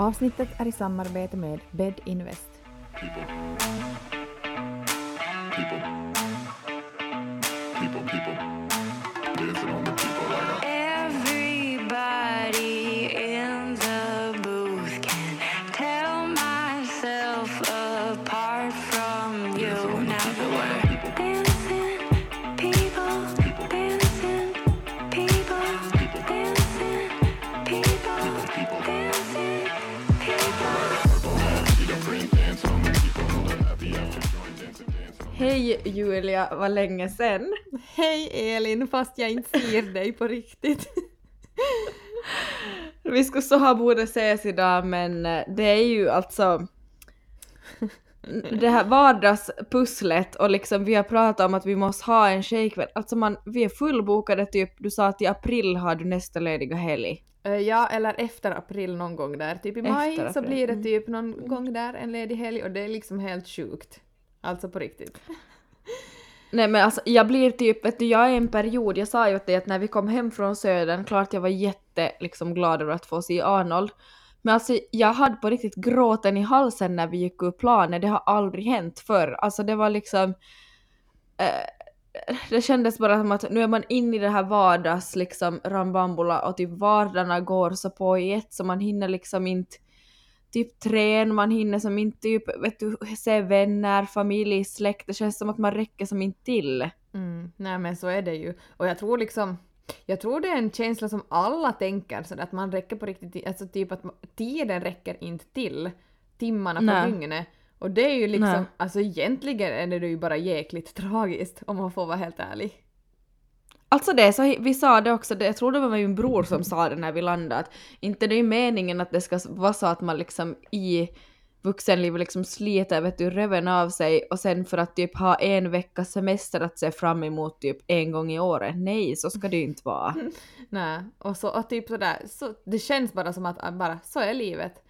Avsnittet är i samarbete med Bed Invest. people. People. People, people. Hej Julia, vad länge sen. Hej Elin, fast jag inte ser dig på riktigt. Vi skulle så ha borde ses idag men eh, det är ju alltså det här vardagspusslet och liksom vi har pratat om att vi måste ha en tjejkväll. Alltså man, vi är fullbokade typ, du sa att i april har du nästa lediga helg. Eh, ja, eller efter april någon gång där. Typ i maj så blir det mm. typ någon gång där en ledig helg och det är liksom helt sjukt. Alltså på riktigt. Nej men alltså jag blir typ, vet du jag är i en period, jag sa ju till dig att när vi kom hem från södern, klart jag var jätte liksom glad över att få se Arnold. Men alltså jag hade på riktigt gråten i halsen när vi gick ur planen, det har aldrig hänt förr. Alltså det var liksom... Eh, det kändes bara som att nu är man inne i det här vardags liksom rambambula och typ vardagarna går så på i ett så man hinner liksom inte typ träna, man hinner som inte typ, vet du, se vänner, familj, släkt, det känns som att man räcker som inte till. Mm, nej men så är det ju. Och jag tror liksom, jag tror det är en känsla som alla tänker så att man räcker på riktigt, alltså typ att tiden räcker inte till timmarna på dygnet. Och det är ju liksom, Nej. alltså egentligen är det ju bara jäkligt tragiskt om man får vara helt ärlig. Alltså det, så vi sa det också, det, jag tror det var min bror som sa det när vi landade, att inte det är meningen att det ska vara så att man liksom i vuxenlivet liksom sliter vet du, röven av sig och sen för att typ ha en veckas semester att se fram emot typ en gång i året. Nej, så ska det ju inte vara. Nej, och så och typ sådär, så, det känns bara som att bara så är livet.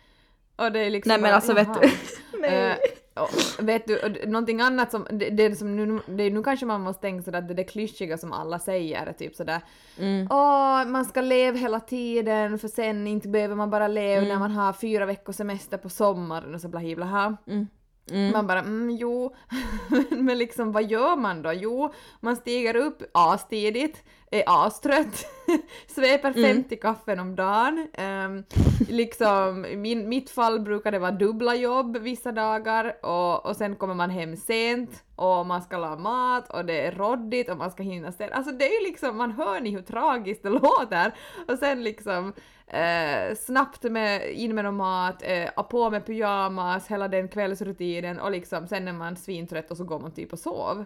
Och det är liksom Nej men bara, alltså vet du. Eh, och, vet du, någonting annat som, det, det är som nu, det, nu kanske man måste tänka sådär att det är det klyschiga som alla säger, typ sådär Mm. Åh, man ska leva hela tiden för sen inte behöver man bara leva Mm. när man har fyra veckors semester på sommaren och så blahi blaha. Mm. Mm. Man bara mm, jo, men liksom vad gör man då? Jo, man stiger upp astidigt, är astrött, sveper Mm. 50 kaffen om dagen. Um, liksom, min, mitt fall brukar det vara dubbla jobb vissa dagar och, och sen kommer man hem sent och man ska laga mat och det är råddigt och man ska hinna städa. Alltså det är ju liksom, man hör ni hur tragiskt det låter och sen liksom eh, snabbt med, in med någon mat, eh, på med pyjamas, hela den kvällsrutinen och liksom sen är man svintrött och så går man typ och sov.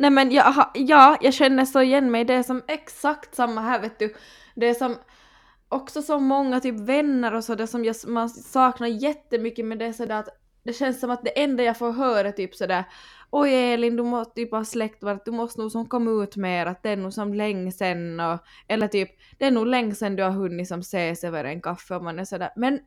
Nej men jag, ha- ja, jag känner så igen mig. Det är som exakt samma här vet du. Det är som också så många typ vänner och så det som jag, man saknar jättemycket men det är sådär att det känns som att det enda jag får höra är typ sådär Oj Elin, du måste typ ha släkt var du måste nog som komma ut mer, att det är nog som länge sen och eller typ det är nog länge sen du har hunnit som ses över en kaffe och man är sådär men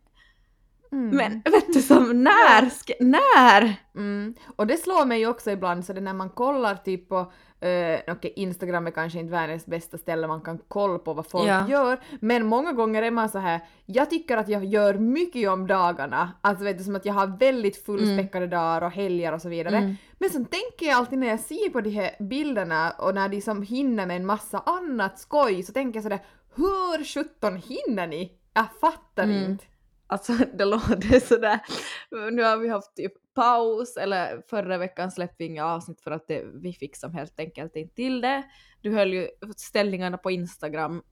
Mm. men vet du som när, ska, när? Mm. Och det slår mig ju också ibland så det när man kollar typ på Uh, Okej, Instagram är kanske inte världens bästa ställe man kan kolla på vad folk Ja. gör, men många gånger är man så här. jag tycker att jag gör mycket om dagarna, alltså vet du som att jag har väldigt fullspäckade dagar och helger och så vidare. Mm. Men så tänker jag alltid när jag ser på de här bilderna och när de som hinner med en massa annat skoj så tänker jag sådär, hur sjutton hinner ni? Jag fattar Mm. inte. Alltså det låter sådär. Nu har vi haft typ paus, eller förra veckan släppte vi inga avsnitt för att det, vi fick som helt enkelt inte till det. Du höll ju ställningarna på Instagram.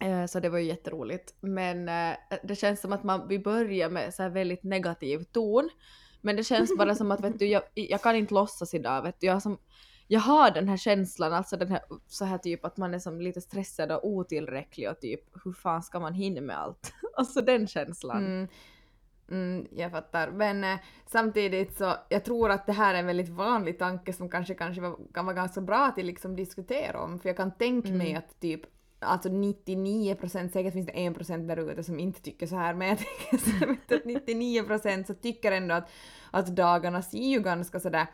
Eh, så det var ju jätteroligt. Men eh, det känns som att man, vi börjar med så här väldigt negativ ton. Men det känns bara som att vet du, jag, jag kan inte låtsas idag. Vet du, jag, som, jag har den här känslan, alltså den här, så här typ att man är som lite stressad och otillräcklig och typ hur fan ska man hinna med allt? alltså den känslan. Mm. Mm, jag fattar. Men eh, samtidigt så, jag tror att det här är en väldigt vanlig tanke som kanske, kanske var, kan vara ganska bra att liksom diskutera om. För jag kan tänka mig Mm. att typ Alltså 99 procent, säkert finns det 1 procent där ute som inte tycker så här men jag tänker att 99 procent så tycker ändå att, att dagarna ser ju ganska sådär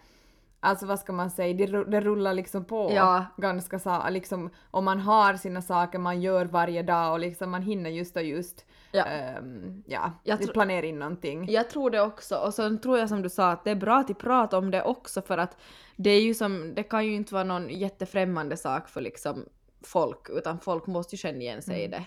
Alltså vad ska man säga, det, det rullar liksom på Ja. ganska så, liksom, och man har sina saker man gör varje dag och liksom man hinner just och just Ja. ehm, ja, Jag planera in någonting. Jag tror det också, och sen tror jag som du sa att det är bra att prata om det också för att det är ju som, det kan ju inte vara någon jättefrämmande sak för liksom folk, utan folk måste ju känna igen sig i det.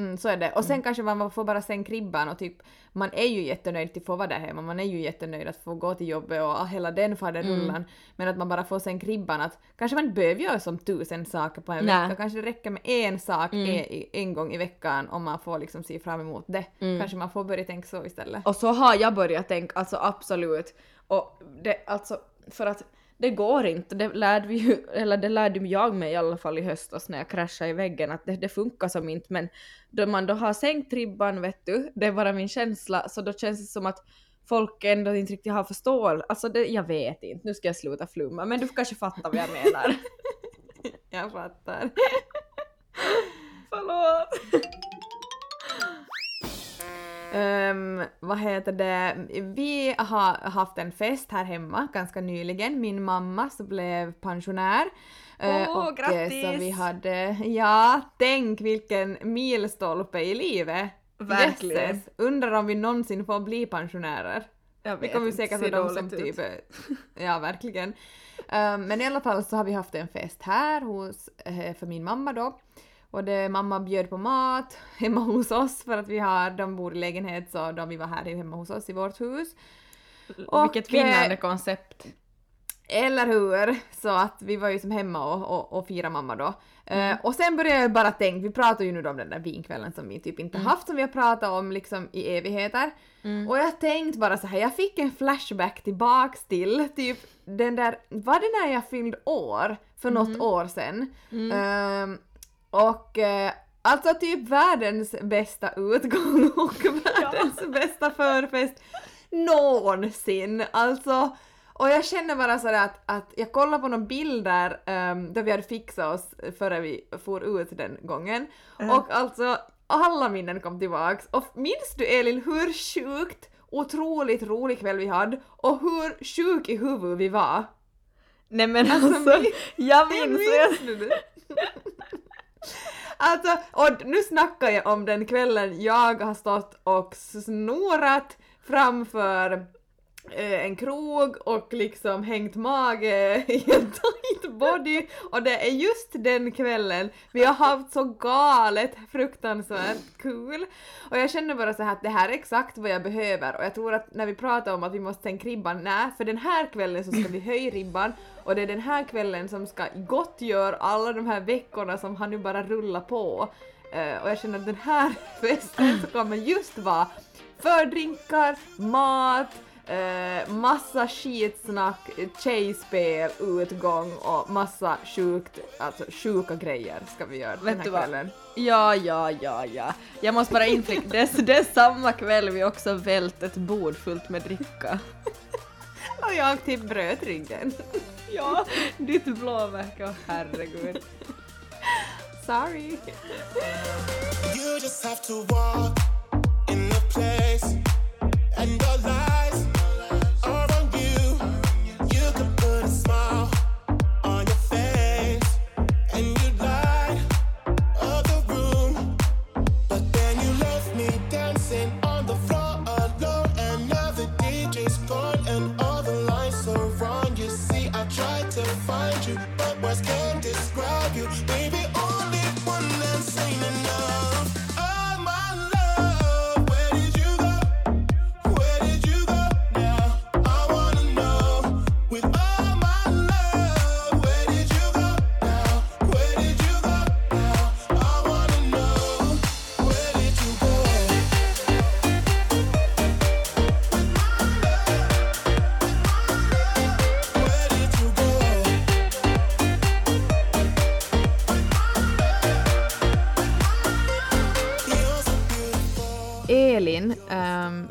Mm, så är det. Och sen kanske man får bara sen kribban och typ man är ju jättenöjd till att få vara där hemma, man är ju jättenöjd att få gå till jobbet och hela den faderullan. Men att man bara får sen kribban att kanske man inte behöver göra som tusen saker på en Nej. vecka, kanske det räcker med en sak en, en gång i veckan om man får liksom se fram emot det. Kanske man får börja tänka så istället. Och så har jag börjat tänka, alltså absolut. Och det, alltså, för att det går inte, det lärde vi ju, eller det lärde jag mig i alla fall i höstas när jag kraschade i väggen, att det, det funkar som inte, men då man då har sänkt ribban, vet du, det är bara min känsla, så då känns det som att folk ändå inte riktigt har förståelse, alltså det, jag vet inte, nu ska jag sluta flumma, men du kanske fattar vad jag menar. Jag fattar. Förlåt! Ehm, vad heter det? Vi har haft en fest här hemma ganska nyligen. Min mamma så blev pensionär. Eh, Åh, och, eh, Så grattis! vi hade, ja, tänk vilken milstolpe i livet. Verkligen. Jösses. Undrar om vi någonsin får bli pensionärer. Jag Vi vet kommer ju inte, säkert vara de som typ... Ja, verkligen. Ehm, men i alla fall så har vi haft en fest här hos, eh, för min mamma då. Och det, mamma bjöd på mat hemma hos oss för att vi har, de bor i lägenhet så de vi var här hemma hos oss i vårt hus. Och, Vilket eh, vinnande koncept. Eller hur? Så att vi var ju som hemma och, och, och firade mamma då. Mm. Eh, och sen började jag bara tänka, vi pratar ju nu om den där vinkvällen som vi typ inte Mm. haft som vi har pratat om liksom i evigheter. Och jag tänkte bara så här, jag fick en flashback tillbaks till typ den där, var det när jag fyllde år? För något Mm. år sedan. Ehm, och eh, alltså typ världens bästa utgång och världens bästa förfest någonsin. Alltså, och jag känner bara sådär att, att jag kollar på några bilder um, där vi hade fixat oss före vi for ut den gången. Och alltså alla minnen kom tillbaks. Och minns du Elin hur sjukt otroligt rolig kväll vi hade och hur sjuk i huvudet vi var? Nej men Alltså, alltså, jag minns det. Minns det? Alltså, och nu snackar jag om den kvällen jag har stått och snorat framför Eh, en krog och liksom hängt mage i en tight body. Och det är just den kvällen. Vi har haft så galet fruktansvärt kul. Och jag känner bara så här att det här är exakt vad jag behöver. Och jag tror att när vi pratar om att vi måste sänka ribban, nej för den här kvällen så ska vi höja ribban. Och det är den här kvällen som ska gottgöra alla de här veckorna som har nu bara rullat på. Eh, och jag känner att den här festen så kommer just vara för drinkar, mat, eh, massa skitsnack, tjejspel, utgång och massa sjukt, alltså sjuka grejer ska vi göra den Vet här du vad? kvällen. Ja, ja, ja, ja. Jag måste bara inflika, det, det är samma kväll vi också vält ett bord fullt med dricka. Och jag typ bröt ryggen. Ja, ditt blåmärke, åh herregud. Sorry. You just have to walk in the place, and your lies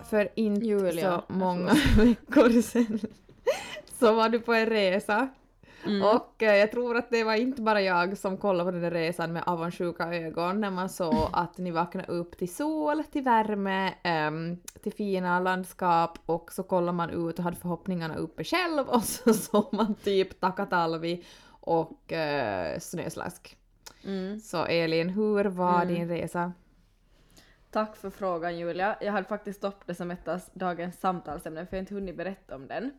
för inte Julia, så många veckor sedan så var du på en resa. Mm. Och eh, jag tror att det var inte bara jag som kollade på den där resan med avundsjuka ögon när man såg att ni vaknade upp till sol, till värme, ehm, till fina landskap och så kollade man ut och hade förhoppningarna uppe själv och så såg man typ Takatalvi och eh, snöslask. Mm. Så Elin, hur var Mm. din resa? Tack för frågan Julia. Jag hade faktiskt stoppat det som ett av dagens samtalsämnen för jag har inte hunnit berätta om den.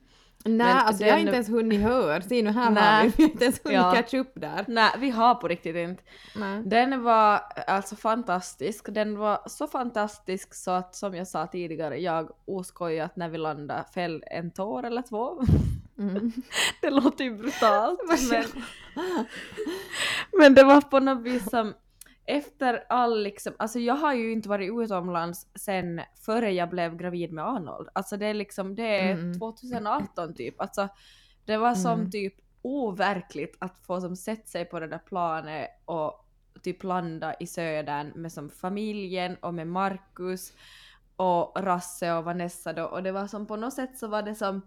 Nej, Men alltså jag har inte ens hunnit höra. Se nu här har Nej. vi, vi har inte ens hunnit Ja. catch upp där. Nej, vi har på riktigt inte. Nej. Den var alltså fantastisk. Den var så fantastisk så att som jag sa tidigare, jag oskojat när vi landade fäll en tår eller två. Mm. det låter ju brutalt. men, men det var på något vis som efter all liksom, alltså jag har ju inte varit utomlands sen före jag blev gravid med Arnold. Alltså det är liksom, det är Mm. 2018 typ. Alltså det var som Mm. typ overkligt att få som sett sig på det där planet och typ landa i södern med som familjen och med Marcus och Rasse och Vanessa då och det var som på något sätt så var det som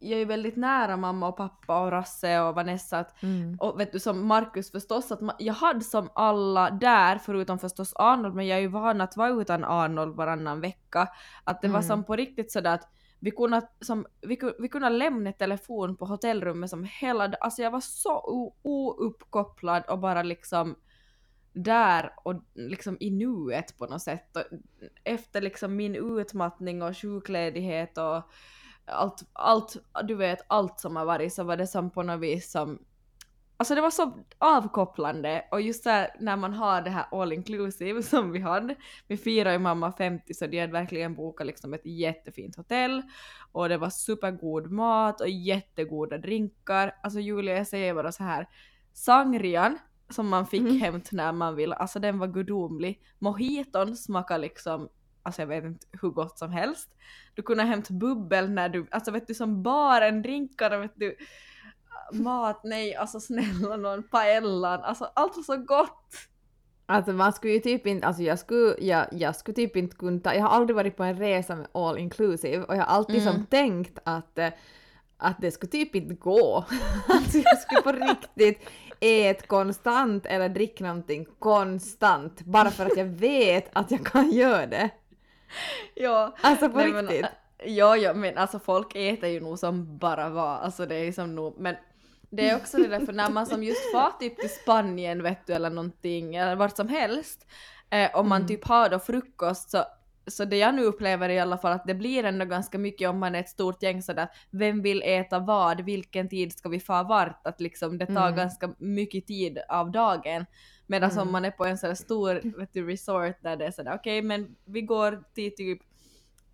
jag är ju väldigt nära mamma och pappa och Rasse och Vanessa att, Mm. och vet du som Marcus förstås att jag hade som alla där förutom förstås Arnold men jag är ju van att vara utan Arnold varannan vecka att det var Mm. som på riktigt sådär att vi kunde, som, vi, vi kunde lämna telefon på hotellrummet som hela alltså jag var så ouppkopplad och bara liksom där och liksom i nuet på något sätt. Och efter liksom min utmattning och sjukledighet och allt, allt, du vet, allt som har varit så var det som på något vis som Alltså det var så avkopplande och just där när man har det här all inclusive som vi hade. Vi firar ju mamma 50 så de hade verkligen bokat liksom ett jättefint hotell och det var supergod mat och jättegoda drinkar. Alltså Julia jag säger bara så här. Sangrian som man fick Mm. hämt när man ville, alltså den var gudomlig. Mojiton smakar liksom, alltså jag vet inte hur gott som helst. Du kunde hämta bubbel när du, alltså vet du som baren, drinkar vet du mat, nej alltså snälla någon, paellan, alltså allt var så gott. Alltså man skulle ju typ inte, alltså jag skulle, jag, jag skulle typ inte kunna ta, jag har aldrig varit på en resa med all inclusive och jag har alltid Mm. som tänkt att, eh, att det skulle typ inte gå. alltså jag skulle på riktigt ät konstant eller dricka någonting konstant bara för att jag vet att jag kan göra det. Ja, Alltså på nej, men, riktigt. äh, ja, ja, men alltså folk äter ju nog som bara var, alltså det är som nog, men det är också det där för när man som just far typ till Spanien vet du eller någonting eller vart som helst eh, om man Mm. typ har då frukost så så det jag nu upplever i alla fall att det blir ändå ganska mycket om man är ett stort gäng sådär att vem vill äta vad, vilken tid ska vi få vart, att liksom det tar Mm. ganska mycket tid av dagen. Medan Mm. om man är på en sån här stor vet du, resort där det är sådär okej men vi går till typ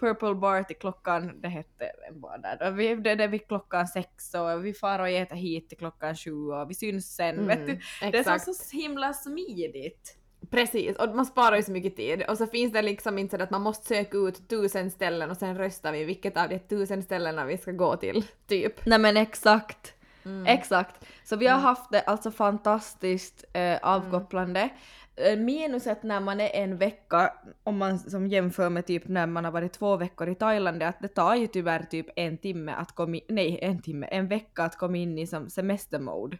Purple Bar till klockan, det hette en bar där. Vi, det är vid klockan sex och vi far och äter hit till klockan sju och vi syns sen vet du. Mm, Det är så, så himla smidigt. Precis, och man sparar ju så mycket tid. Och så finns det liksom inte så att man måste söka ut tusen ställen och sen röstar vi vilket av de tusen ställena vi ska gå till, typ. Nej men exakt. Mm. Exakt. Så vi har haft det alltså fantastiskt eh, avkopplande. Eh, Minuset när man är en vecka, om man som jämför med typ när man har varit två veckor i Thailand, är att det tar ju tyvärr typ en timme att komma in, nej en timme, en vecka att komma in i som semestermode.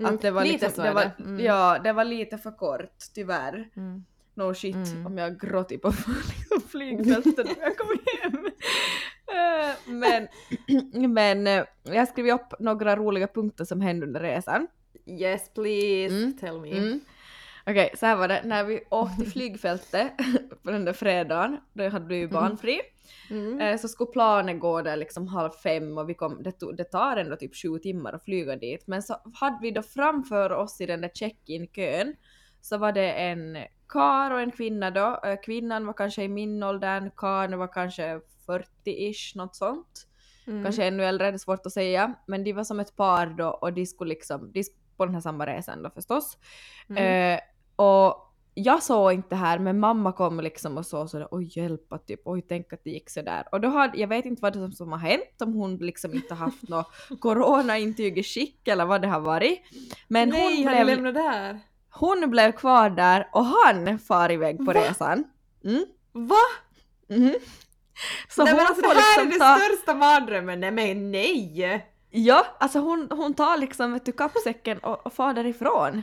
Mm, Att det var lite liksom, så det var. Mm. Ja, det var lite för kort, tyvärr. Mm. No shit Mm. om jag gråtit på flygfältet när jag kom hem. Men, men eh, jag skrev upp några roliga punkter som hände under resan. Yes please, Mm, tell me. Mm. Okej, så här var det. När vi åkte till flygfältet på den där fredagen, då hade du ju barnfri, Mm. eh, så skulle planet gå där liksom halv fem och vi kom, det, tog, det tar ändå typ sju timmar att flyga dit. Men så hade vi då framför oss i den där check-in-kön så var det en kar och en kvinna då. Kvinnan var kanske i min ålder, karln var kanske 40-ish, något sånt. Mm. Kanske ännu äldre, det är svårt att säga. Men de var som ett par då och de skulle liksom, de på den här samma resan då förstås. Mm. Eh, och jag såg inte det här men mamma kom liksom och sa sådär oj hjälpa typ, oj tänk att det gick sådär. Och då hade, jag vet inte vad det som, som har hänt, om hon liksom inte haft något coronaintyg i skick eller vad det har varit. Men Nej, hon, har blev, lämnat där? Hon blev kvar där och han far iväg på Va? resan. Mm. Va? Mhm. Så nej, hon men alltså, det här liksom är ta... den största mardrömmen, nej men nej! Ja, alltså hon, hon tar liksom vet du, kappsäcken och, och far därifrån.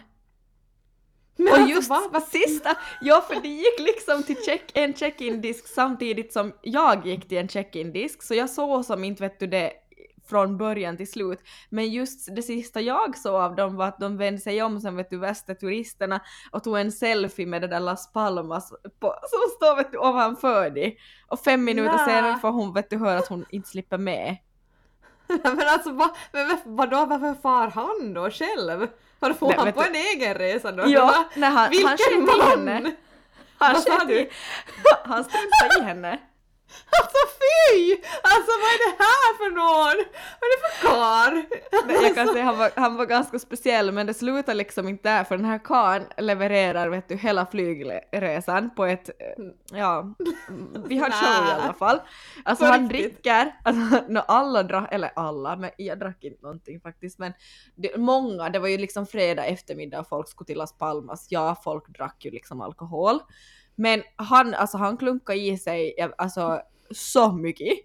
Men och alltså, just va? Va? sista, ja för det gick liksom till check, en check-in disk samtidigt som jag gick till en check-in disk så jag såg som inte vet du det från början till slut. Men just det sista jag såg av dem var att de vände sig om som vet du värsta turisterna och tog en selfie med det där Las Palmas på, som står vet du ovanför dig. Och fem minuter Nä. senare får hon vet du höra att hon inte slipper med. Men alltså va, men va- vadå, varför far han då själv? Varför får Nej, han på du- en egen resa då? Ja, Va? nej, han, han Vilken i man! henne. Han han struntade i henne. Alltså fy! Alltså vad är det här för någon? Vad är det för karl? Nej, Jag kan säga han var, han var ganska speciell men det slutar liksom inte där för den här karln levererar vet du hela flygresan på ett, eh, ja, vi har show i alla fall. Alltså han dricker, alltså no, alla drack, eller alla, men jag drack inte någonting faktiskt men det, många, det var ju liksom fredag eftermiddag och folk skulle till Las Palmas, ja folk drack ju liksom alkohol. Men han, alltså han klunkade i sig, alltså så mycket.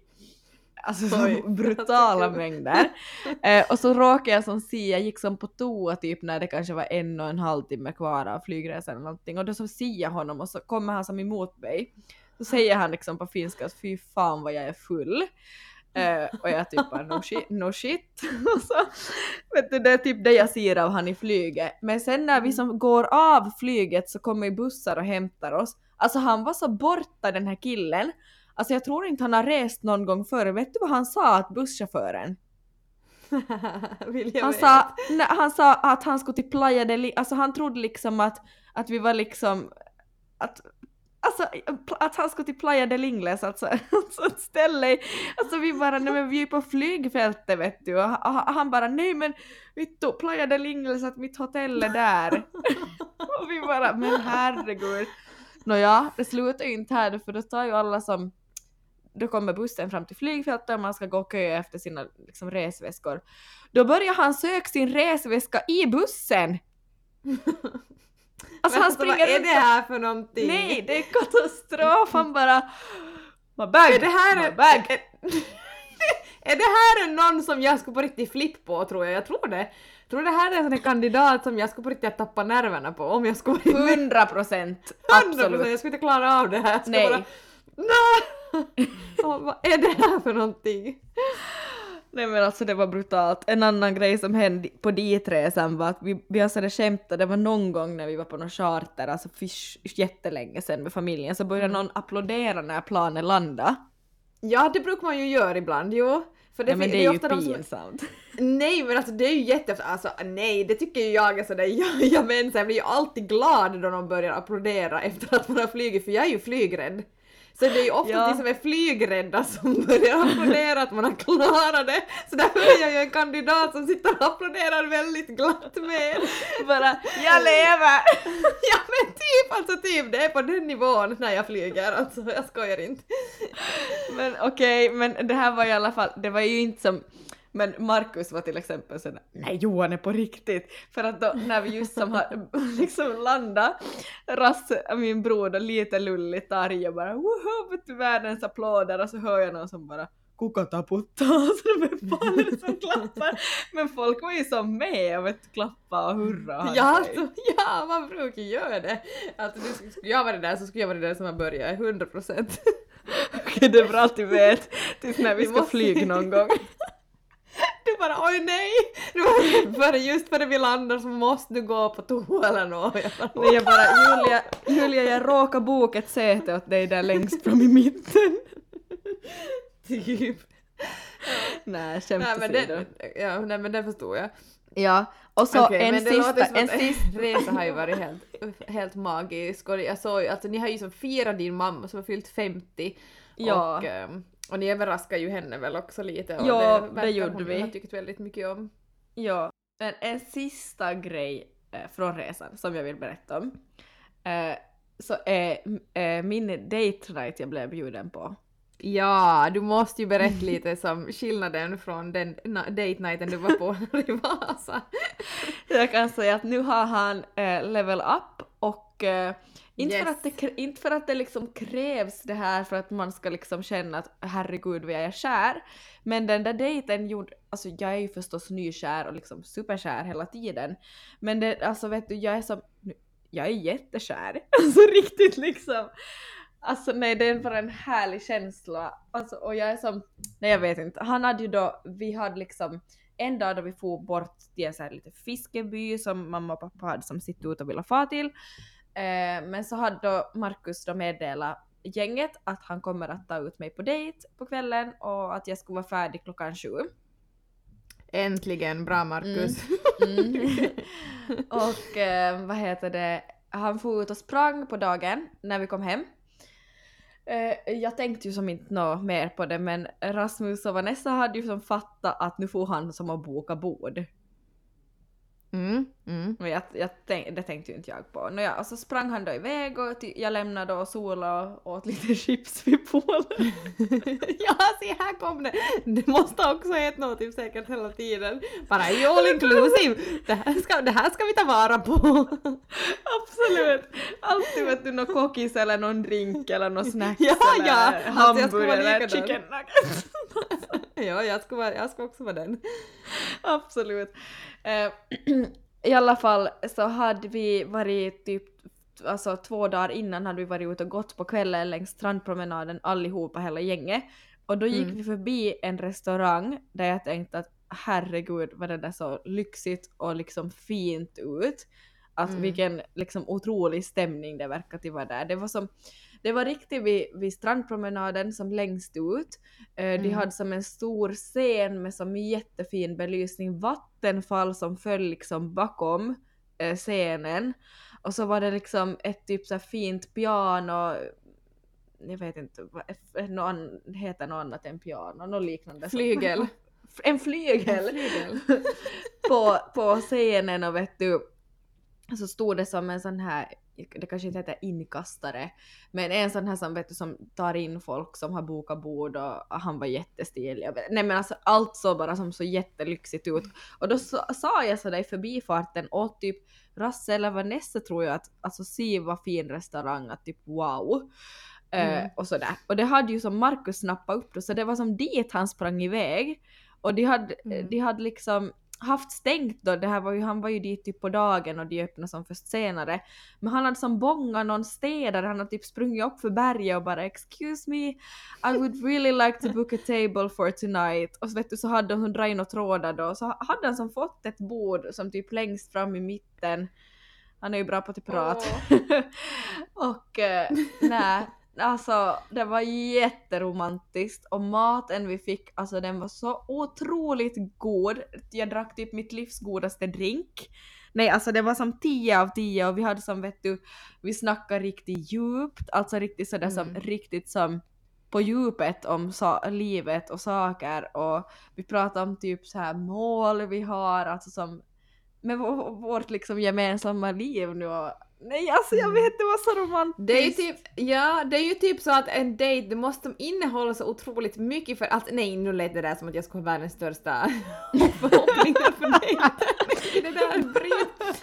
Alltså så brutala mängder. Eh, och så råkade jag som se, jag gick som på toa typ när det kanske var en och en halv timme kvar av flygresan eller någonting och då så ser jag honom och så kommer han som emot mig. Så säger han liksom på finska att fy fan vad jag är full. Eh, och jag typ bara no shit, no shit. så, vet du, det är typ det jag ser av han i flyget. Men sen när vi som går av flyget så kommer bussar och hämtar oss. Alltså han var så borta den här killen. Alltså jag tror inte han har rest någon gång förr. Vet du vad han sa att busschauffören? Han sa, nej, han sa att han skulle till Playa del alltså han trodde liksom att, att vi var liksom, att, alltså att han skulle till Playa del Ingles, alltså, alltså ett ställe, alltså vi bara, nej men vi är på flygfältet vet du, och han, han bara, nej men vittu, Playa del Ingles, att mitt hotell är där. och vi bara, men herregud. Nåja, det slutar ju inte här för då tar ju alla som då kommer bussen fram till flygfältet och man ska gå och köa efter sina liksom, resväskor. Då börjar han söka sin resväska i bussen! Alltså han springer vad är det här för någonting? Nej, det är katastrof! Han bara My bag! Är det här my bag! är, är det här någon som jag skulle på riktigt flipp på tror jag? Jag tror det. Tror det här är en sån kandidat som jag skulle på riktigt tappa nerverna på om jag skulle vara 100 procent! 100%, Absolut! jag skulle inte klara av det här. Jag Nej. Bara, Nej! Vad är det här för någonting? Nej men alltså det var brutalt. En annan grej som hände på ditresan var att vi, vi har sådär skämtat, det var någon gång när vi var på någon charter, alltså för jättelänge sedan med familjen, så började någon applådera när planet landade. Ja, det brukar man ju göra ibland, jo. För Det, ja, men det är ju ofta de som- pinsamt. Nej men alltså det är ju jätte... Alltså nej, det tycker ju jag är sådär, jag, jag men så jag blir ju alltid glad då de börjar applådera efter att man har flugit för jag är ju flygrädd. Så det är ju ofta Ja. de som är flygrädda som börjar applådera att man har klarat det. Så därför är jag ju en kandidat som sitter och applåderar väldigt glatt med. Bara jag lever! Ja men typ, alltså typ, det är på den nivån när jag flyger, alltså jag skojar inte. Men okej, men det här var i alla fall, det var ju inte som men Markus var till exempel sådär nej Johan är på riktigt. För att då när vi just som har liksom landat, Rasse, min bror då lite lulligt arg och bara woho världens applåder och så hör jag någon som bara kuka taputta och så vem fan är det som klappar? Men folk var ju som med och vet klappa och hurra Ja, sig. alltså, ja, man brukar göra det. Alltså, du, skulle jag vara det där så skulle jag vara det där som har börjat, 100 procent. Okej, det är bra att du vet tills när vi ska flyga någon gång. Du bara oj nej! Bara just före vi landar så måste du gå på toa eller något. Jag bara, Nej, jag bara Julia, Julia jag råkar boka ett säte åt dig där längst fram i mitten. typ. Nej, skämt Nej men, det, ja, nej men det förstod jag. Ja, och så Okej, en men det sista, låter som en att sista, resa har ju varit helt, helt magisk och jag såg ju, alltså ni har ju som firat din mamma som har fyllt 50 Ja. och, ehm, och ni överraskade ju henne väl också lite och Ja, det, det gjorde hon vi. ha tyckt väldigt mycket om. ja, men en sista grej eh, från resan som jag vill berätta om. Eh, så är eh, min date night jag blev bjuden på. Ja, du måste ju berätta lite som skillnaden från den date nighten du var på i Vasa. Jag kan säga att nu har han level up och Inte, för Yes. att det, inte för att det liksom krävs det här för att man ska liksom känna att herregud vad jag är kär. Men den där dejten gjorde, alltså jag är ju förstås nykär och liksom superkär hela tiden. Men det, alltså vet du, jag är som, jag är jättekär. Alltså riktigt liksom. Alltså nej det är bara en härlig känsla. Alltså och jag är som, nej jag vet inte. Han hade ju då, vi hade liksom en dag då vi for bort till en sån här lite fiskeby som mamma och pappa hade som sitt ut och ville få till. Eh, men så hade då Markus då meddelat gänget att han kommer att ta ut mig på dejt på kvällen och att jag skulle vara färdig klockan sju. Äntligen, bra Marcus. Mm. och eh, vad heter det, han får ut och sprang på dagen när vi kom hem. Eh, jag tänkte ju som inte nå mer på det men Rasmus och Vanessa hade ju som fattat att nu får han som att boka bord. Mm, mm. Men jag, jag tänk, det tänkte ju inte jag på. Nåja, och så sprang han då iväg och jag lämnade och sola och åt lite chips vid poolen. ja, se här kom det! Det måste också ätit något typ säkert hela tiden. Bara i all inclusive! Det här ska, det här ska vi ta vara på! Absolut! Alltid vet du någon kokis eller någon drink eller någon snacks Ja, eller ja, alltså vara hamburgare eller chicken nuggets. ja, jag ska, vara, jag ska också vara den. Absolut. Eh, I alla fall så hade vi varit typ alltså två dagar innan hade vi varit ute och gått på kvällen längs strandpromenaden allihopa, hela gänget. Och då gick Mm. vi förbi en restaurang där jag tänkte att herregud vad det där så lyxigt och liksom fint ut. Att Mm. vilken liksom otrolig stämning det verkar till vara där. Det var som det var riktigt vid, vid strandpromenaden som längst ut. Eh, De Mm. hade som en stor scen med som jättefin belysning, vattenfall som föll liksom bakom eh, scenen. Och så var det liksom ett typ så fint piano, jag vet inte, vad någon, heter något annat än piano, något liknande. Flygel. En flygel! Flygel. på, på scenen och vet du, så stod det som en sån här, det kanske inte heter inkastare, men en sån här som vet du som tar in folk som har bokat bord och han var jättestilig. Nej men alltså allt såg bara som så jättelyxigt ut. Och då sa, sa jag sådär i förbifarten åt typ Rasse eller Vanessa tror jag att alltså se vad fin restaurang, att typ wow. Eh, Mm. och sådär. Och det hade ju som Markus snappat upp då, så det var som dit han sprang iväg. Och de hade, Mm. de hade liksom haft stängt då, det här var ju, han var ju dit typ på dagen och de öppnade som först senare. Men han hade som bångat någon städare, han hade typ sprungit upp för berget och bara “excuse me, I would really like to book a table for tonight” och så vet du så hade de dragit några trådar då, så hade han som fått ett bord som typ längst fram i mitten. Han är ju bra på att prata. och eh, nej, alltså det var jätteromantiskt och maten vi fick, alltså den var så otroligt god. Jag drack typ mitt livs godaste drink. Nej alltså det var som 10 av 10 och vi hade som vet du, vi snackade riktigt djupt, alltså riktigt sådär som, Mm. riktigt som på djupet om sa- livet och saker och vi pratade om typ så här mål vi har, alltså som med vår, vårt liksom gemensamma liv nu och nej alltså jag vet det var så romantiskt. Det är ju typ, ja, det är ju typ så att en dejt, det måste innehålla så otroligt mycket för att, nej nu lät det där som att jag skulle ha världens största förhoppningar för dejten. det där bryt.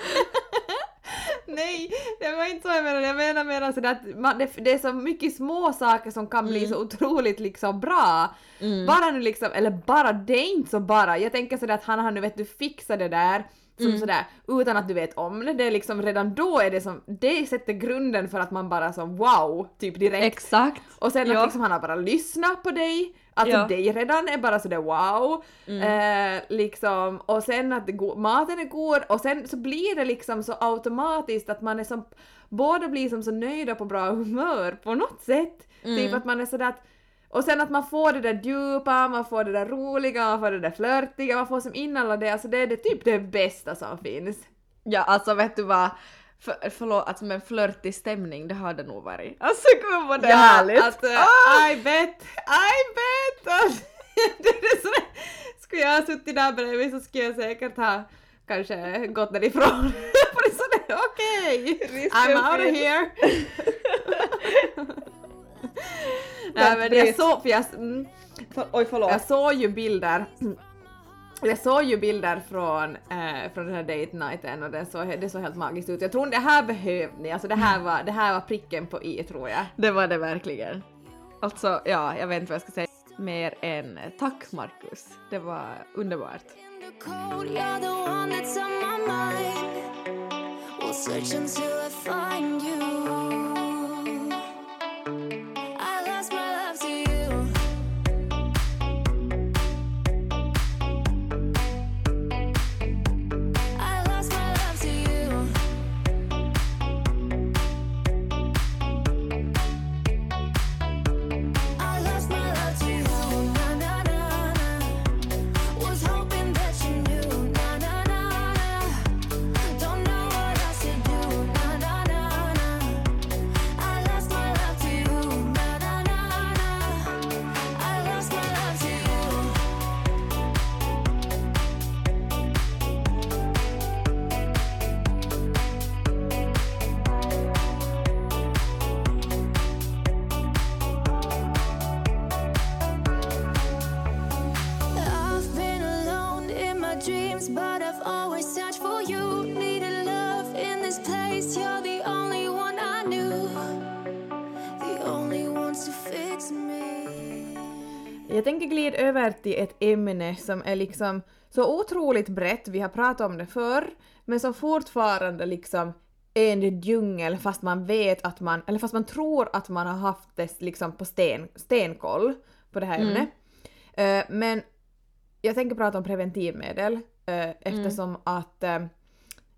Nej, det var inte så jag menade. Jag menar mer sådär att man, det, det är så mycket små saker som kan bli Mm. så otroligt liksom bra. Mm. Bara nu liksom, eller bara, det är inte så bara. Jag tänker sådär att han har nu vet du fixat det där som Mm. sådär utan att du vet om det. Det är liksom redan då är det som, det sätter grunden för att man bara så wow, typ direkt. Exakt. Och sen Ja. att liksom han har bara lyssnat på dig, alltså Ja. dig redan är bara sådär wow. Mm. Eh, liksom, och sen att maten är god och sen så blir det liksom så automatiskt att man är som, båda blir som så nöjda på bra humör på något sätt. Mm. Typ att man är sådär att och sen att man får det där djupa, man får det där roliga, man får det där flörtiga, man får som in alla det, alltså det är det typ det bästa som finns. Ja alltså vet du vad, för, förlåt, alltså med flörtig stämning det har det nog varit. Alltså gud vad det är härligt! Att, Ah! I bet, I bet! Alltså, det är skulle jag ha suttit där bredvid så skulle jag säkert ha kanske gått därifrån. För det är sådär, okej, I'm out of here. Nej men jag såg, för jag, mm, För, oj förlåt. jag såg ju bilder Jag såg ju bilder från, eh, från den här date nighten och det såg, det såg helt magiskt ut. Jag tror det här behövde ni, alltså det här var, det här var pricken på i tror jag. Det var det verkligen. Alltså, ja, jag vet inte vad jag ska säga mer än tack Markus. Det var underbart. In över till ett ämne som är liksom så otroligt brett, vi har pratat om det förr, men som fortfarande liksom är en djungel fast man vet att man, eller fast man tror att man har haft det liksom på sten, stenkoll på det här ämnet. Eh, men jag tänker prata om preventivmedel eh, eftersom att eh,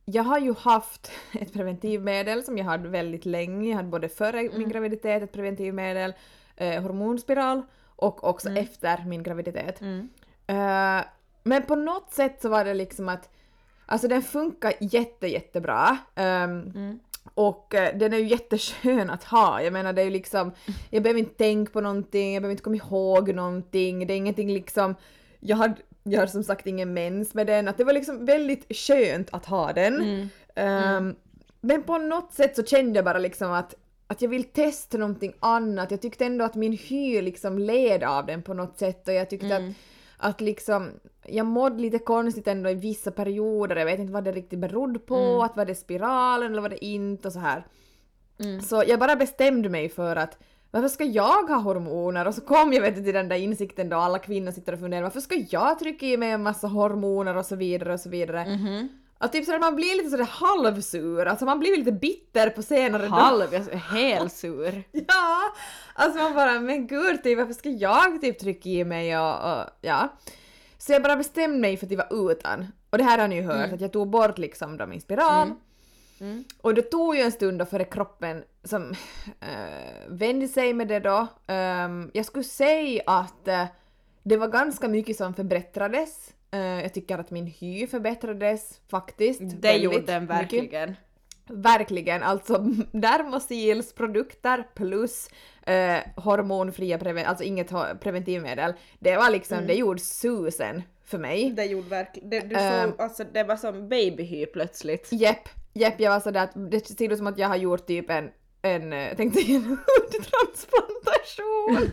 jag har ju haft ett preventivmedel som jag hade väldigt länge. Jag hade både före min graviditet ett preventivmedel, eh, hormonspiral och också efter min graviditet. Eh, men på något sätt så var det liksom att Alltså den funkar jätte jättebra. Um, Och eh, den är ju jätteskön att ha. Jag menar det är ju liksom, jag behöver inte tänka på någonting, jag behöver inte komma ihåg någonting, det är ingenting liksom, jag har, jag har som sagt ingen mens med den, att det var liksom väldigt skönt att ha den. Ehm, Men på något sätt så kände jag bara liksom att, att jag vill testa någonting annat. Jag tyckte ändå att min hy liksom led av den på något sätt och jag tyckte att, att liksom jag mådde lite konstigt ändå i vissa perioder, jag vet inte vad det riktigt berodde på, att var det spiralen eller var det inte och så här. Så jag bara bestämde mig för att varför ska jag ha hormoner? Och så kom jag vet till den där insikten då alla kvinnor sitter och funderar varför ska jag trycka i mig en massa hormoner och så vidare och så vidare. Att typ sådär, man blir lite sådär halvsur, alltså man blir lite bitter på senare Halv, jag är helt sur. Ja! Alltså man bara, men gud, typ, varför ska jag typ trycka i mig och, och ja. Så jag bara bestämde mig för att vara utan. Och det här har ni ju hört, att jag tog bort liksom då min spiral. Och det tog ju en stund då före kroppen som äh, vände sig med det då. Ehm, jag skulle säga att eh, det var ganska mycket som förbättrades. Eh, jag tycker att min hy förbättrades faktiskt. Det gjorde den mycket. verkligen. Verkligen, alltså Dermosils produkter plus eh, hormonfria preven- alltså inget preventivmedel. Det var liksom, det gjorde susen för mig. Det gjorde verkligen, det, du Ehm. såg, alltså det var som babyhy plötsligt. Jepp, jepp, jag var sådär att det ser ut som att jag har gjort typ en, en eh, tänkte jag, en hudtransplantation.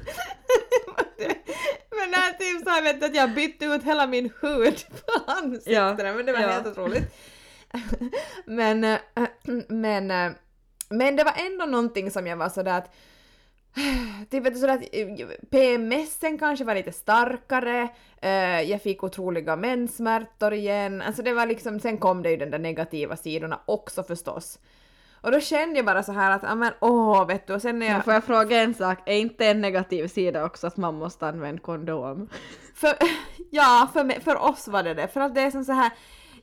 men det är typ såhär vet att jag bytte ut hela min hud på ansiktena, men det var ja. helt otroligt. men, eh, men, eh, men det var ändå någonting som jag var sådär att Typ sådär att PMSen kanske var lite starkare, jag fick otroliga menssmärtor igen, alltså det var liksom, sen kom det ju den där negativa sidorna också förstås. Och då kände jag bara så här att, ja men åh vet du, och sen när jag... Men får jag fråga en sak, är inte en negativ sida också att man måste använda kondom? För, ja, för, mig, för oss var det det. För att det är som så här.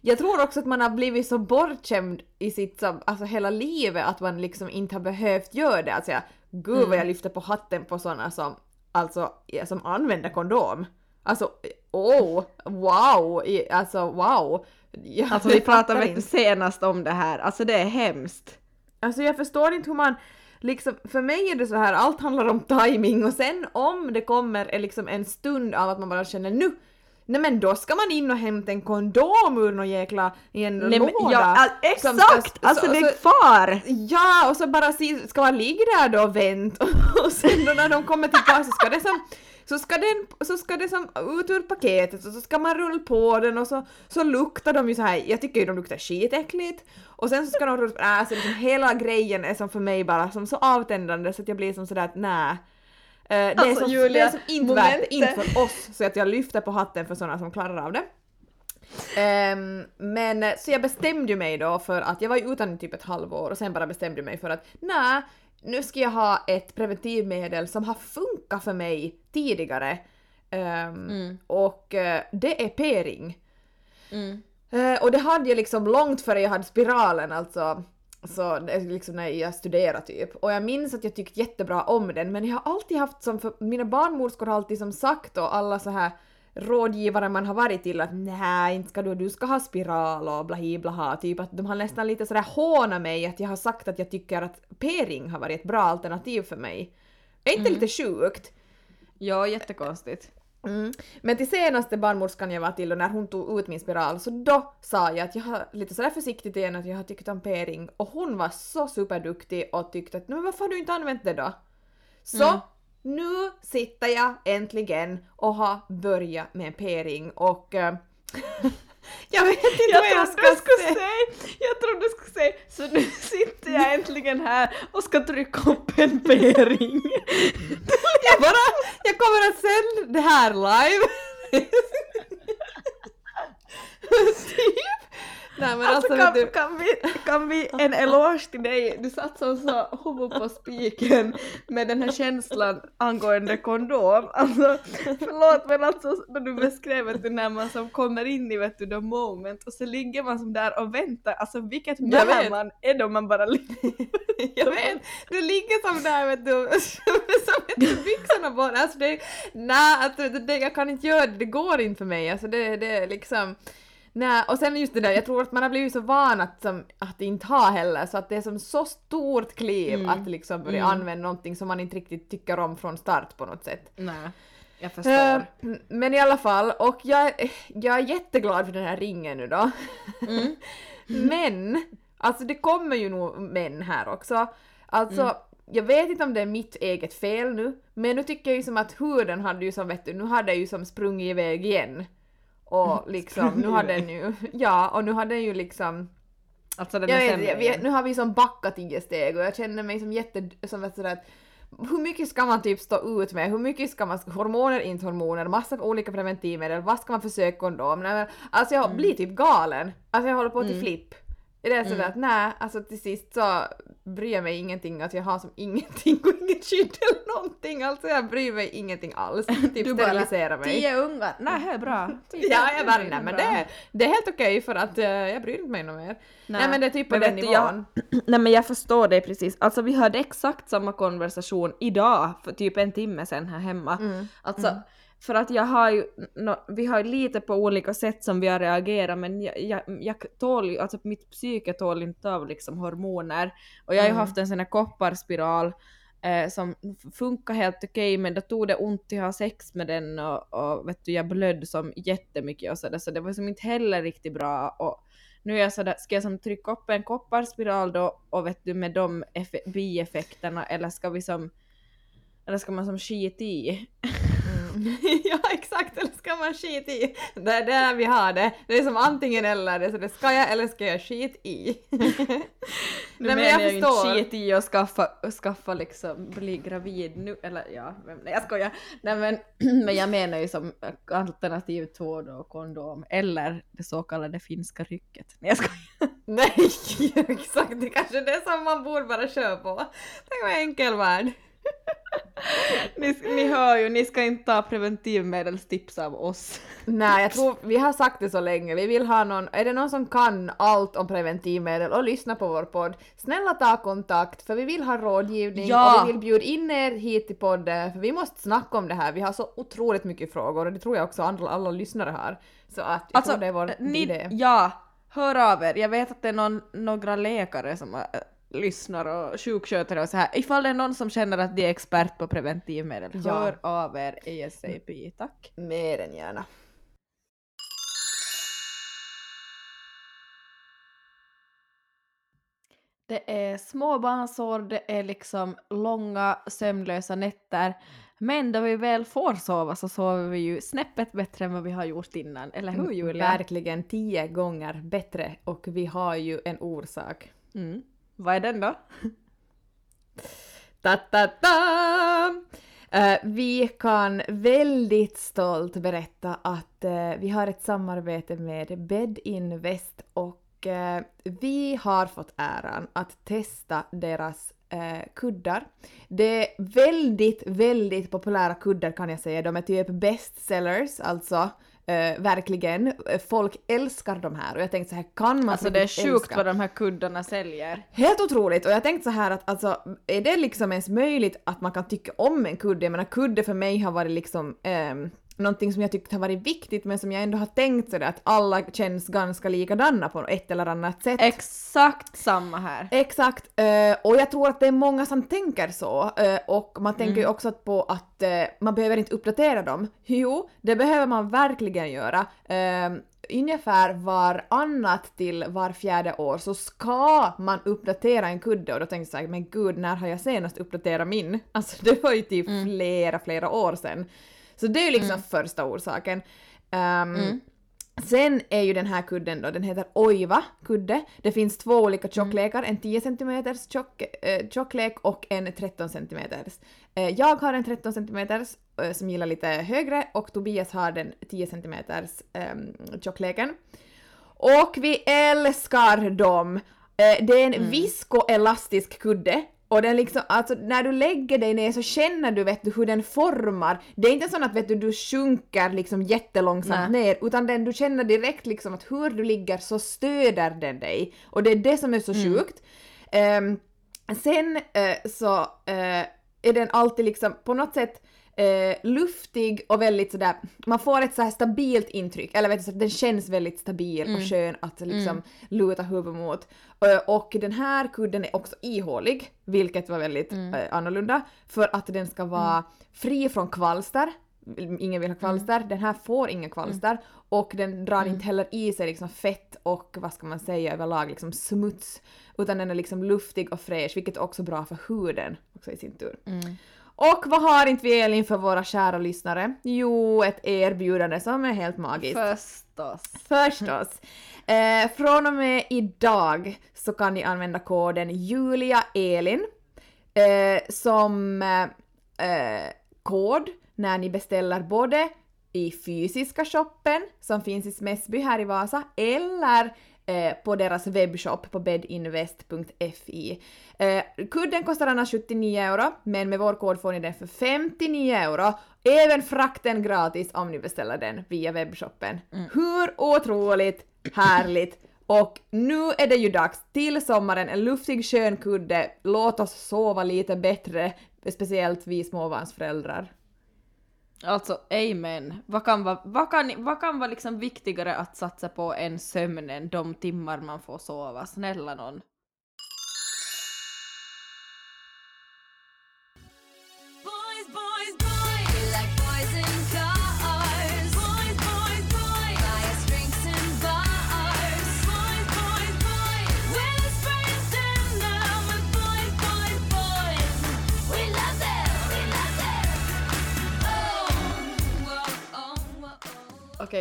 Jag tror också att man har blivit så bortskämd i sitt alltså hela livet att man liksom inte har behövt göra det. Alltså jag, gud vad jag lyfter på hatten på sådana som, alltså, som använder kondom. Alltså, oh, wow, alltså wow. Jag, Alltså vi pratade inte. senast om det här, alltså det är hemskt. Alltså jag förstår inte hur man liksom, för mig är det så här, allt handlar om timing och sen om det kommer liksom en stund av att man bara känner nu, Nej men då ska man in och hämta en kondom ur någon jäkla i en Nej, men, låda. ja, all, som ska- exakt! alltså så- det är kvar! Ja, och så bara ska man ligga där då och vänta och sen då när de kommer tillbaka så ska det som så ska, den, så ska det som ut ur paketet och så ska man rulla på den och så, så luktar de ju så här, jag tycker ju de luktar skitäckligt och sen så ska de rulla på, äh, så liksom hela grejen är som för mig bara som så avtändande så att jag blir som sådär att nä. Eh, det, är Alltså, som, det är som inte värt inte för oss så att jag lyfter på hatten för sådana som klarar av det. Ehm, men så jag bestämde mig då för att jag var ju utan typ ett halvår och sen bara bestämde mig för att nej, nu ska jag ha ett preventivmedel som har funkat för mig tidigare. Ehm, Och eh, det är p-ring. Mm. Eh, och det hade jag liksom långt före jag hade spiralen alltså. Så liksom när jag studerade typ. Och jag minns att jag tyckte jättebra om den men jag har alltid haft som, för mina barnmorskor har alltid som sagt och alla så här rådgivare man har varit till att nej inte ska du, du ska ha spiral och blahi blaha typ att de har nästan lite sådär hånat mig att jag har sagt att jag tycker att p-ring har varit ett bra alternativ för mig. Är inte lite sjukt? Ja, jättekonstigt. Mm. Men till senaste barnmorskan jag var till och när hon tog ut min spiral så då sa jag att jag har lite sådär försiktigt igen att jag har tyckt om p-ring och hon var så superduktig och tyckte att men varför har du inte använt det då? Så Mm. Nu sitter jag äntligen och har börjat med en p-ring och eh, jag vet inte Jag vad jag ska säga. säga, jag trodde du skulle säga, så nu sitter jag äntligen här och ska trycka upp en p-ring. Jag bara, jag kommer att sända det här live. typ. Nej men Alltså, alltså, kan, du, kan, vi, kan vi en eloge till dig? Du satt som så huvud på spiken med den här känslan angående kondom. Alltså förlåt men alltså när du beskrev vet du, när man som kommer in i vet du, the moment och så ligger man som där och väntar. Alltså vilket män man är då man bara ligger. jag vet, du ligger som där vet du, som du byxorna på alltså det, nej alltså det, jag kan inte göra det, det går inte för mig alltså det, det är liksom Nej, och sen just det där, jag tror att man har blivit så van att, som, att inte ha heller, så att det är som så stort kliv att liksom börja använda någonting som man inte riktigt tycker om från start på något sätt. Nej, jag förstår. Eh, men i alla fall, och jag, jag är jätteglad för den här ringen nu då. men, alltså det kommer ju nog män här också. Alltså, jag vet inte om det är mitt eget fel nu, men nu tycker jag ju som att huden hade ju som vet du, nu hade jag ju som sprungit iväg igen. Och liksom, nu har den ju, ja, och nu har den ju liksom Alltså den jag vet, jag, igen. nu har vi som backat tio steg och jag känner mig som jätte... Som vet, sådär, att hur mycket ska man typ stå ut med? Hur mycket ska man... Hormoner, inte hormoner, massa olika preventivmedel, vad ska man försöka kondom? Nej, men, alltså Mm. jag blir typ galen. Alltså jag håller på till flipp. Det är sådär Mm. att nej, alltså till sist så bryr jag mig ingenting att jag har som ingenting och inget skydd eller någonting. Alltså jag bryr mig ingenting alls. Typ Du bara, sterilisera mig. Tio ungar, nej det är bra. Ja, jag bara, nej men det, det är helt okej för att eh, jag bryr inte mig något mer. Nej, men det är typ på Men den nivån. jag- Nej men jag förstår dig precis. Alltså vi hade exakt samma konversation idag för typ en timme sedan här hemma. Mm. Alltså för att jag har ju, nå vi har ju lite på olika sätt som vi har reagerat men jag, jag, jag tål ju, alltså mitt psyke tål inte av liksom hormoner. Och jag har ju Mm. haft en sån här kopparspiral eh, som funkar helt okej men då tog det ont att ha sex med den och, och vet du jag blödde som jättemycket och sådär så det var som inte heller riktigt bra och nu är jag sådär, ska jag som trycka upp en kopparspiral då och vet du med de eff- bieffekterna eller ska vi som eller ska man som skita i? ja exakt, eller ska man skit i? Det är där vi har det. Det är som antingen eller, det är så det ska jag eller ska jag skit i? Nu Nej, men jag jag, inte skit i att skaffa, skaffa liksom, bli gravid nu, eller ja, nej jag skojar. Nej men, men jag menar ju som alternativ två då, kondom, eller det så kallade finska rycket. Nej jag skojar. Nej, exakt, det kanske är det som man borde bara köra på. Tänk vad enkel värld. Ni, ni hör ju, ni ska inte ta preventivmedelstips av oss. Nej, jag tror vi har sagt det så länge. Vi vill ha någon, är det någon som kan allt om preventivmedel och lyssna på vår podd, snälla ta kontakt för vi vill ha rådgivning Ja. och vi vill bjuda in er hit till podden för vi måste snacka om det här. Vi har så otroligt mycket frågor och det tror jag också andra, alla lyssnare har. Så att jag Alltså, tror det är vår ni, idé. ja, hör av er. Jag vet att det är någon, några läkare som äh, lyssnar och sjukskötare och så här, ifall det är någon som känner att de är expert på preventivmedel, ja. hör av er ASAP, mm. tack. Mer än gärna. Det är småbarnsår, det är liksom långa sömnlösa nätter. Men då vi väl får sova så sover vi ju snäppet bättre än vad vi har gjort innan, eller hur mm, Julia? Verkligen tio gånger bättre och vi har ju en orsak. Mm. Vad är den då? Ta, ta, ta! Uh, vi kan väldigt stolt berätta att uh, vi har ett samarbete med Bed Invest och uh, vi har fått äran att testa deras kuddar. Det är väldigt, väldigt populära kuddar kan jag säga. De är typ bestsellers, alltså eh, verkligen. Eh, Folk älskar de här och jag tänkte så här, kan man Alltså det är sjukt älska? vad de här kuddarna säljer. Helt otroligt! Och jag tänkte så här att alltså, är det liksom ens möjligt att man kan tycka om en kudde? Jag menar kudde för mig har varit liksom ehm, någonting som jag tyckt har varit viktigt men som jag ändå har tänkt sådär att alla känns ganska likadana på ett eller annat sätt. Exakt samma här. Exakt, eh, och jag tror att det är många som tänker så. eh, och man tänker ju också att på att eh, man behöver inte uppdatera dem. Jo, det behöver man verkligen göra. Eh, ungefär var annat till var fjärde år så ska man uppdatera en kudde och då tänkte jag såhär, men gud, när har jag senast uppdaterat min? Alltså det var ju typ flera, flera år sedan. Så det är ju liksom första orsaken. Ehm, Sen är ju den här kudden då, den heter Oiva kudde. Det finns två olika tjocklekar, en 10 cm tjock, eh, tjocklek och en 13 cm. Eh, jag har en 13 cm eh, som gillar lite högre och Tobias har den 10 cm eh, tjockleken. Och vi älskar dem! Eh, det är en viskoelastisk kudde och den liksom, alltså när du lägger dig ner så känner du vet du hur den formar. Det är inte så att vet du, du sjunker liksom jättelångsamt Nej. ner utan den, du känner direkt liksom att hur du ligger så stöder den dig. Och det är det som är så sjukt. Ehm, sen eh, så eh, är den alltid liksom på något sätt eh, luftig och väldigt sådär, man får ett så här stabilt intryck, eller vet du, så att den känns väldigt stabil och skön att liksom luta huvudet mot. Eh, och den här kudden är också ihålig, vilket var väldigt eh, annorlunda, för att den ska vara fri från kvalster. Ingen vill ha kvalster, den här får inga kvalster. Och den drar inte heller i sig liksom fett och vad ska man säga överlag liksom smuts. Utan den är liksom luftig och fräsch vilket är också bra för huden också i sin tur. Och vad har inte vi Elin för våra kära lyssnare? Jo, ett erbjudande som är helt magiskt. Förstås. Förstås. Eh, från och med idag så kan ni använda koden JuliaElin eh, som eh, kod när ni beställer både i fysiska shoppen som finns i Smäsby här i Vasa eller eh, på deras webbshop på bedinvest.fi. Eh, kudden kostar annars 79 euro, men med vår kod får ni den för 59 euro. Även frakten gratis om ni beställer den via webbshoppen. Hur otroligt härligt! Och nu är det ju dags till sommaren, en luftig skön kudde. Låt oss sova lite bättre, speciellt vi småbarnsföräldrar. Alltså amen. Vad kan vara, vad kan, vad kan vara liksom viktigare att satsa på än sömnen de timmar man får sova? Snälla någon.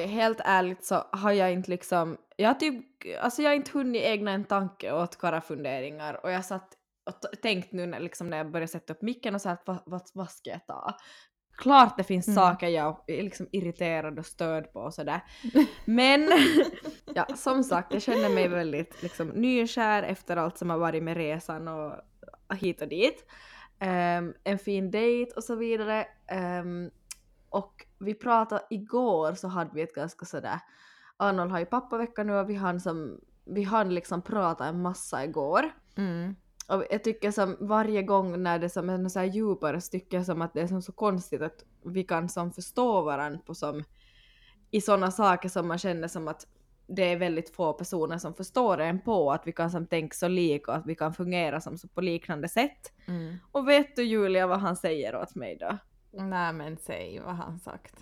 Helt ärligt så har jag inte liksom, jag har typ, alltså jag har inte hunnit ägna en tanke åt några funderingar och jag satt och tänkt nu när, liksom när jag började sätta upp micken och så att vad, vad, vad ska jag ta? Klart det finns saker jag är liksom irriterad och störd på och sådär. Men ja, som sagt, jag känner mig väldigt liksom nykär efter allt som har varit med resan och hit och dit. Ehm, en fin dejt och så vidare. Ehm, och vi pratade igår så hade vi ett ganska sådär, Arnold har ju pappavecka nu och vi hann som, vi hann liksom prata en massa igår. Mm. Och jag tycker som varje gång när det är som en så här djupare jag som att det är som så konstigt att vi kan som förstå varandra på som i sådana saker som man känner som att det är väldigt få personer som förstår en på att vi kan som tänka så lika och att vi kan fungera som så på liknande sätt. Mm. Och vet du Julia vad han säger åt mig då? Nej men säg vad han sagt.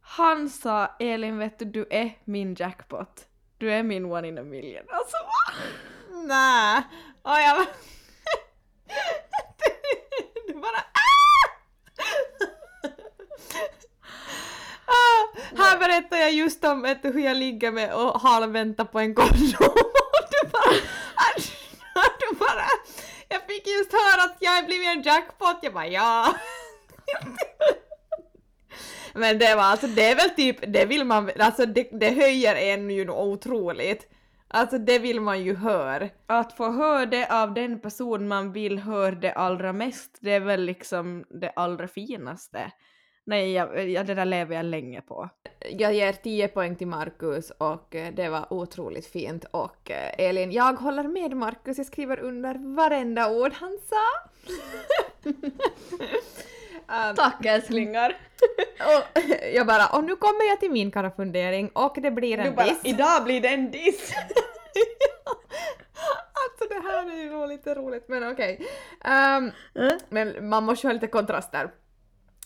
Han sa Elin vet du, du är min jackpot. Du är min one in a million. Alltså va? nä. Och jag bara... du bara ah! ah! Här berättar jag just om du, hur jag ligger med och halvväntar på en kondom. Du bara... du bara... Jag fick just höra att jag blivit en jackpot. Jag bara ja. Men det var alltså, det är väl typ, det vill man, alltså det, det höjer en ju otroligt. Alltså det vill man ju höra. Att få höra det av den person man vill höra det allra mest, det är väl liksom det allra finaste. Nej, jag, jag, det där lever jag länge på. Jag ger 10 poäng till Markus och eh, det var otroligt fint och eh, Elin, jag håller med Markus, jag skriver under varenda ord han sa. Um, Tack älsklingar! och jag bara, och nu kommer jag till min karafundering och det blir en diss. idag blir det en diss! Alltså det här är ju lite roligt men okej. Ehm, men man måste ju ha lite kontraster.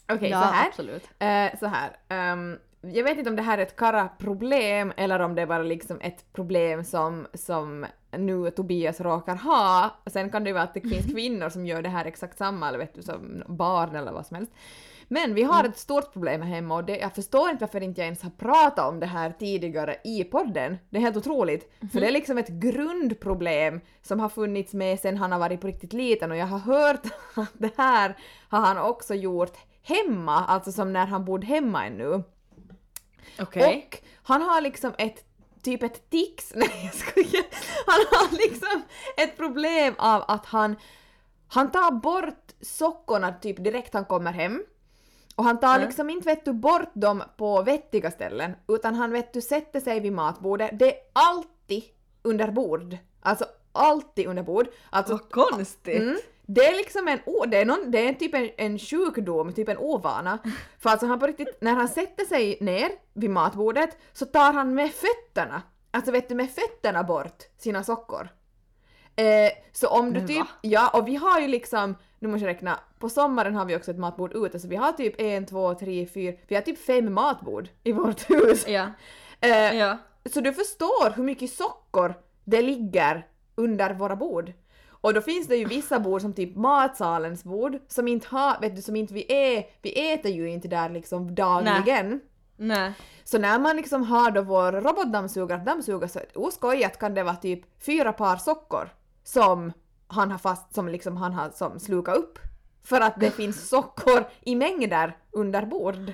Okej, ja, så här. absolut. Eh, så här. ehm, jag vet inte om det här är ett kara-problem eller om det är bara liksom ett problem som, som nu Tobias råkar ha. Sen kan det ju vara att det finns kvinnor som gör det här exakt samma, eller vet du, som barn eller vad som helst. Men vi har ett stort problem hemma och det, jag förstår inte varför inte jag ens har pratat om det här tidigare i podden. Det är helt otroligt. För det är liksom ett grundproblem som har funnits med sen han har varit på riktigt liten och jag har hört att det här har han också gjort hemma, alltså som när han bodde hemma ännu. Okej. Och han har liksom ett typ ett tics, nej jag skojar. Han har liksom ett problem av att han, han tar bort sockorna typ direkt han kommer hem. Och han tar Mm. liksom inte vet du bort dem på vettiga ställen utan han vet du sätter sig vid matbordet. Det är alltid under bord. Alltså alltid under bord. Alltså, Vad konstigt! Mm. Det är liksom en, o- det är, någon, det är typ en, en sjukdom, typ en ovana. För alltså han på riktigt, när han sätter sig ner vid matbordet så tar han med fötterna, alltså vet du med fötterna bort sina sockor. Eh, så om du typ, ja och vi har ju liksom, nu måste jag räkna, på sommaren har vi också ett matbord ute så vi har typ en, två, tre, fyra, vi har typ fem matbord i vårt hus. Ja. Eh, ja. så du förstår hur mycket sockor det ligger under våra bord. Och då finns det ju vissa bord som typ matsalens bord som inte har, vet du, som inte vi är, vi äter ju inte där liksom dagligen. Nej. Så när man liksom har då vår robotdammsugare att dammsuga så oskojat kan det vara typ fyra par sockor som han har fast, som liksom han har som slukat upp. För att det finns sockor i mängder under bord.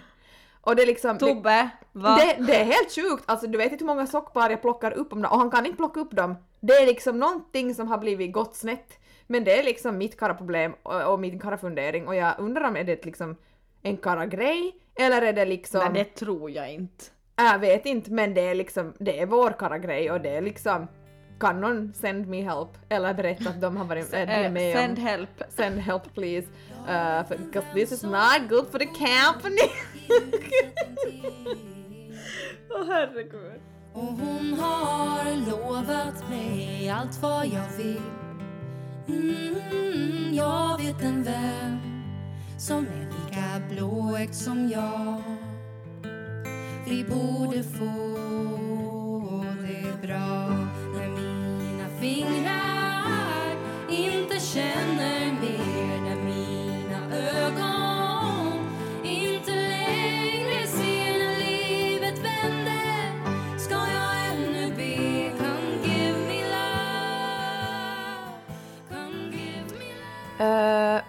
Och det är liksom... det- Tobbe, va? det, det är helt sjukt, alltså du vet inte hur många sockpar jag plockar upp om och han kan inte plocka upp dem. Det är liksom någonting som har blivit gott snett. Men det är liksom mitt karaproblem och, och min karafundering och jag undrar om är det liksom en karagrej eller är det liksom... Nej, det tror jag inte. Jag vet inte men det är liksom, det är vår karagrej och det är liksom kan någon send me help eller berätta att de har varit äh, är Eh, med send om help. send help please uh, for, because this is not good for the company. Åh herregud. Och hon har lovat mig allt vad jag vill. Mm, Jag vet en vän som är lika blåögd som jag. Vi borde få det bra när mina fingrar inte känner mer. Eh,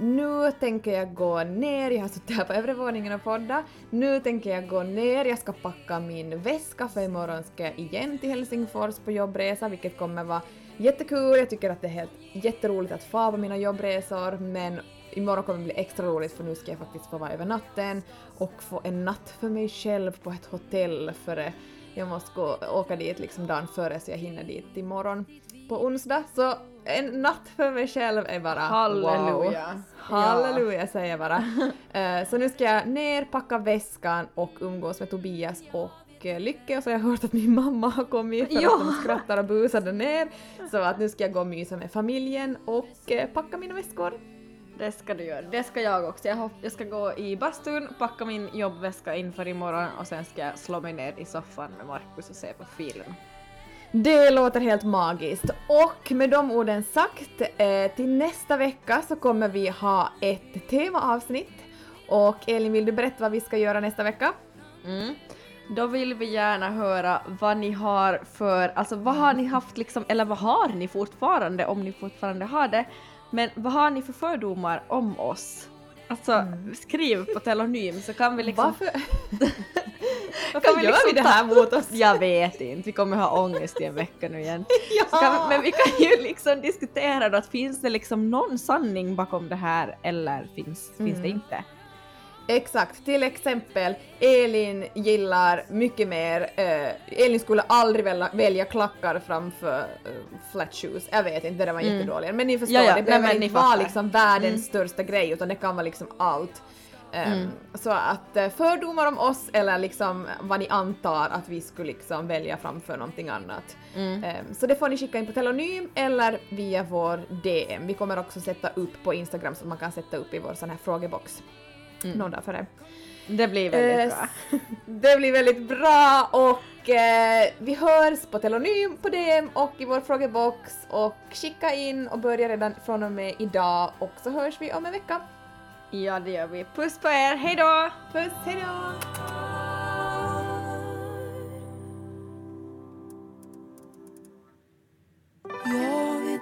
nu tänker jag gå ner, jag har suttit här på övre våningen och poddat. Nu tänker jag gå ner, jag ska packa min väska för imorgon ska jag igen till Helsingfors på jobbresa vilket kommer vara jättekul. Jag tycker att det är helt jätteroligt att få på mina jobbresor men imorgon kommer det bli extra roligt för nu ska jag faktiskt få vara över natten och få en natt för mig själv på ett hotell före jag måste gå, åka dit liksom dagen före så jag hinner dit imorgon på onsdag. Så en natt för mig själv är bara wow. Halleluja. Halleluja säger jag bara. Eh, så nu ska jag ner, packa väskan och umgås med Tobias och uh, Lycke och så har jag hört att min mamma har kommit för Ja. att de skrattar och busar där ner. Så att nu ska jag gå och mysa med familjen och eh, packa mina väskor. Det ska du göra. Det ska jag också. Jag, ska gå i bastun, packa min jobbväska inför imorgon och sen ska jag slå mig ner i soffan med Markus och se på filen. Det låter helt magiskt. Och med de orden sagt, eh, till nästa vecka så kommer vi ha ett temaavsnitt. Och Elin, vill du berätta vad vi ska göra nästa vecka? Mm. Då vill vi gärna höra vad ni har för, alltså vad har ni haft liksom, eller vad har ni fortfarande om ni fortfarande har det, men vad har ni för fördomar om oss? Alltså skriv på telonym så kan vi liksom... Varför, kan Varför vi gör liksom vi det här mot oss? Jag vet inte, vi kommer ha ångest i en vecka nu igen. Ja. Kan men vi kan ju liksom diskutera då att finns det liksom någon sanning bakom det här eller finns, finns det Mm. inte? Exakt, till exempel Elin gillar mycket mer, eh, Elin skulle aldrig välja, välja klackar framför eh, flat shoes. Jag vet inte, det där var Mm. jättedåligt. Men ni förstår, Ja, ja, det behöver inte vara liksom världens Mm. största grej utan det kan vara liksom allt. Ehm, Mm. Så att eh, fördomar om oss eller liksom vad ni antar att vi skulle liksom välja framför någonting annat. Mm. Ehm, Så det får ni skicka in på telonym eller via vår DM. Vi kommer också sätta upp på Instagram så man kan sätta upp i vår sån här frågebox. Mm. Någon dag för det. Det blir väldigt Eh, bra. Det blir väldigt bra och eh, vi hörs på telonym på DM och i vår frågebox och skicka in och börja redan från och med idag och så hörs vi om en vecka. Ja, det gör vi. Puss på er. Hej då! Puss, hej då!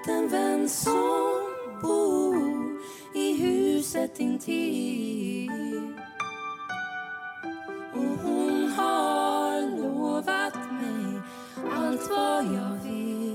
en vän som bor i huset intill. Och hon har lovat mig allt vad jag vill.